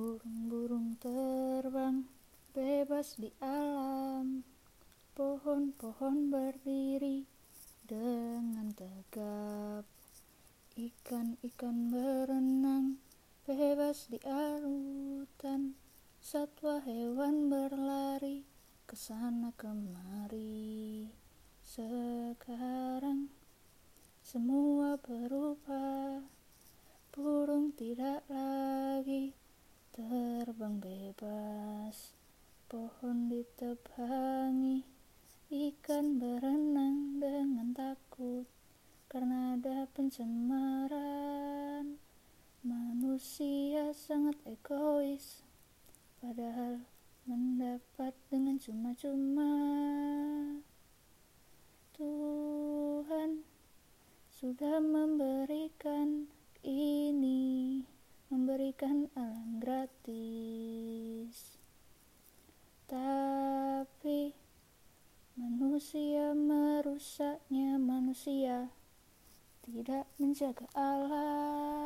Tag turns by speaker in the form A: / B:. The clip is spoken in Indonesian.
A: Burung-burung terbang bebas di alam. Pohon-pohon berdiri dengan tegap. Ikan-ikan berenang bebas di lautan Satwa hewan berlari ke sana kemari. Sekarang semua berubah. Burung tidak terbang bebas Pohon ditebangi Ikan berenang dengan takut Karena ada pencemaran. Manusia sangat egois Padahal mendapat dengan cuma-cuma. Tuhan sudah memberikan ini Alam gratis. Tapi Manusia merusaknya manusia Tidak menjaga alam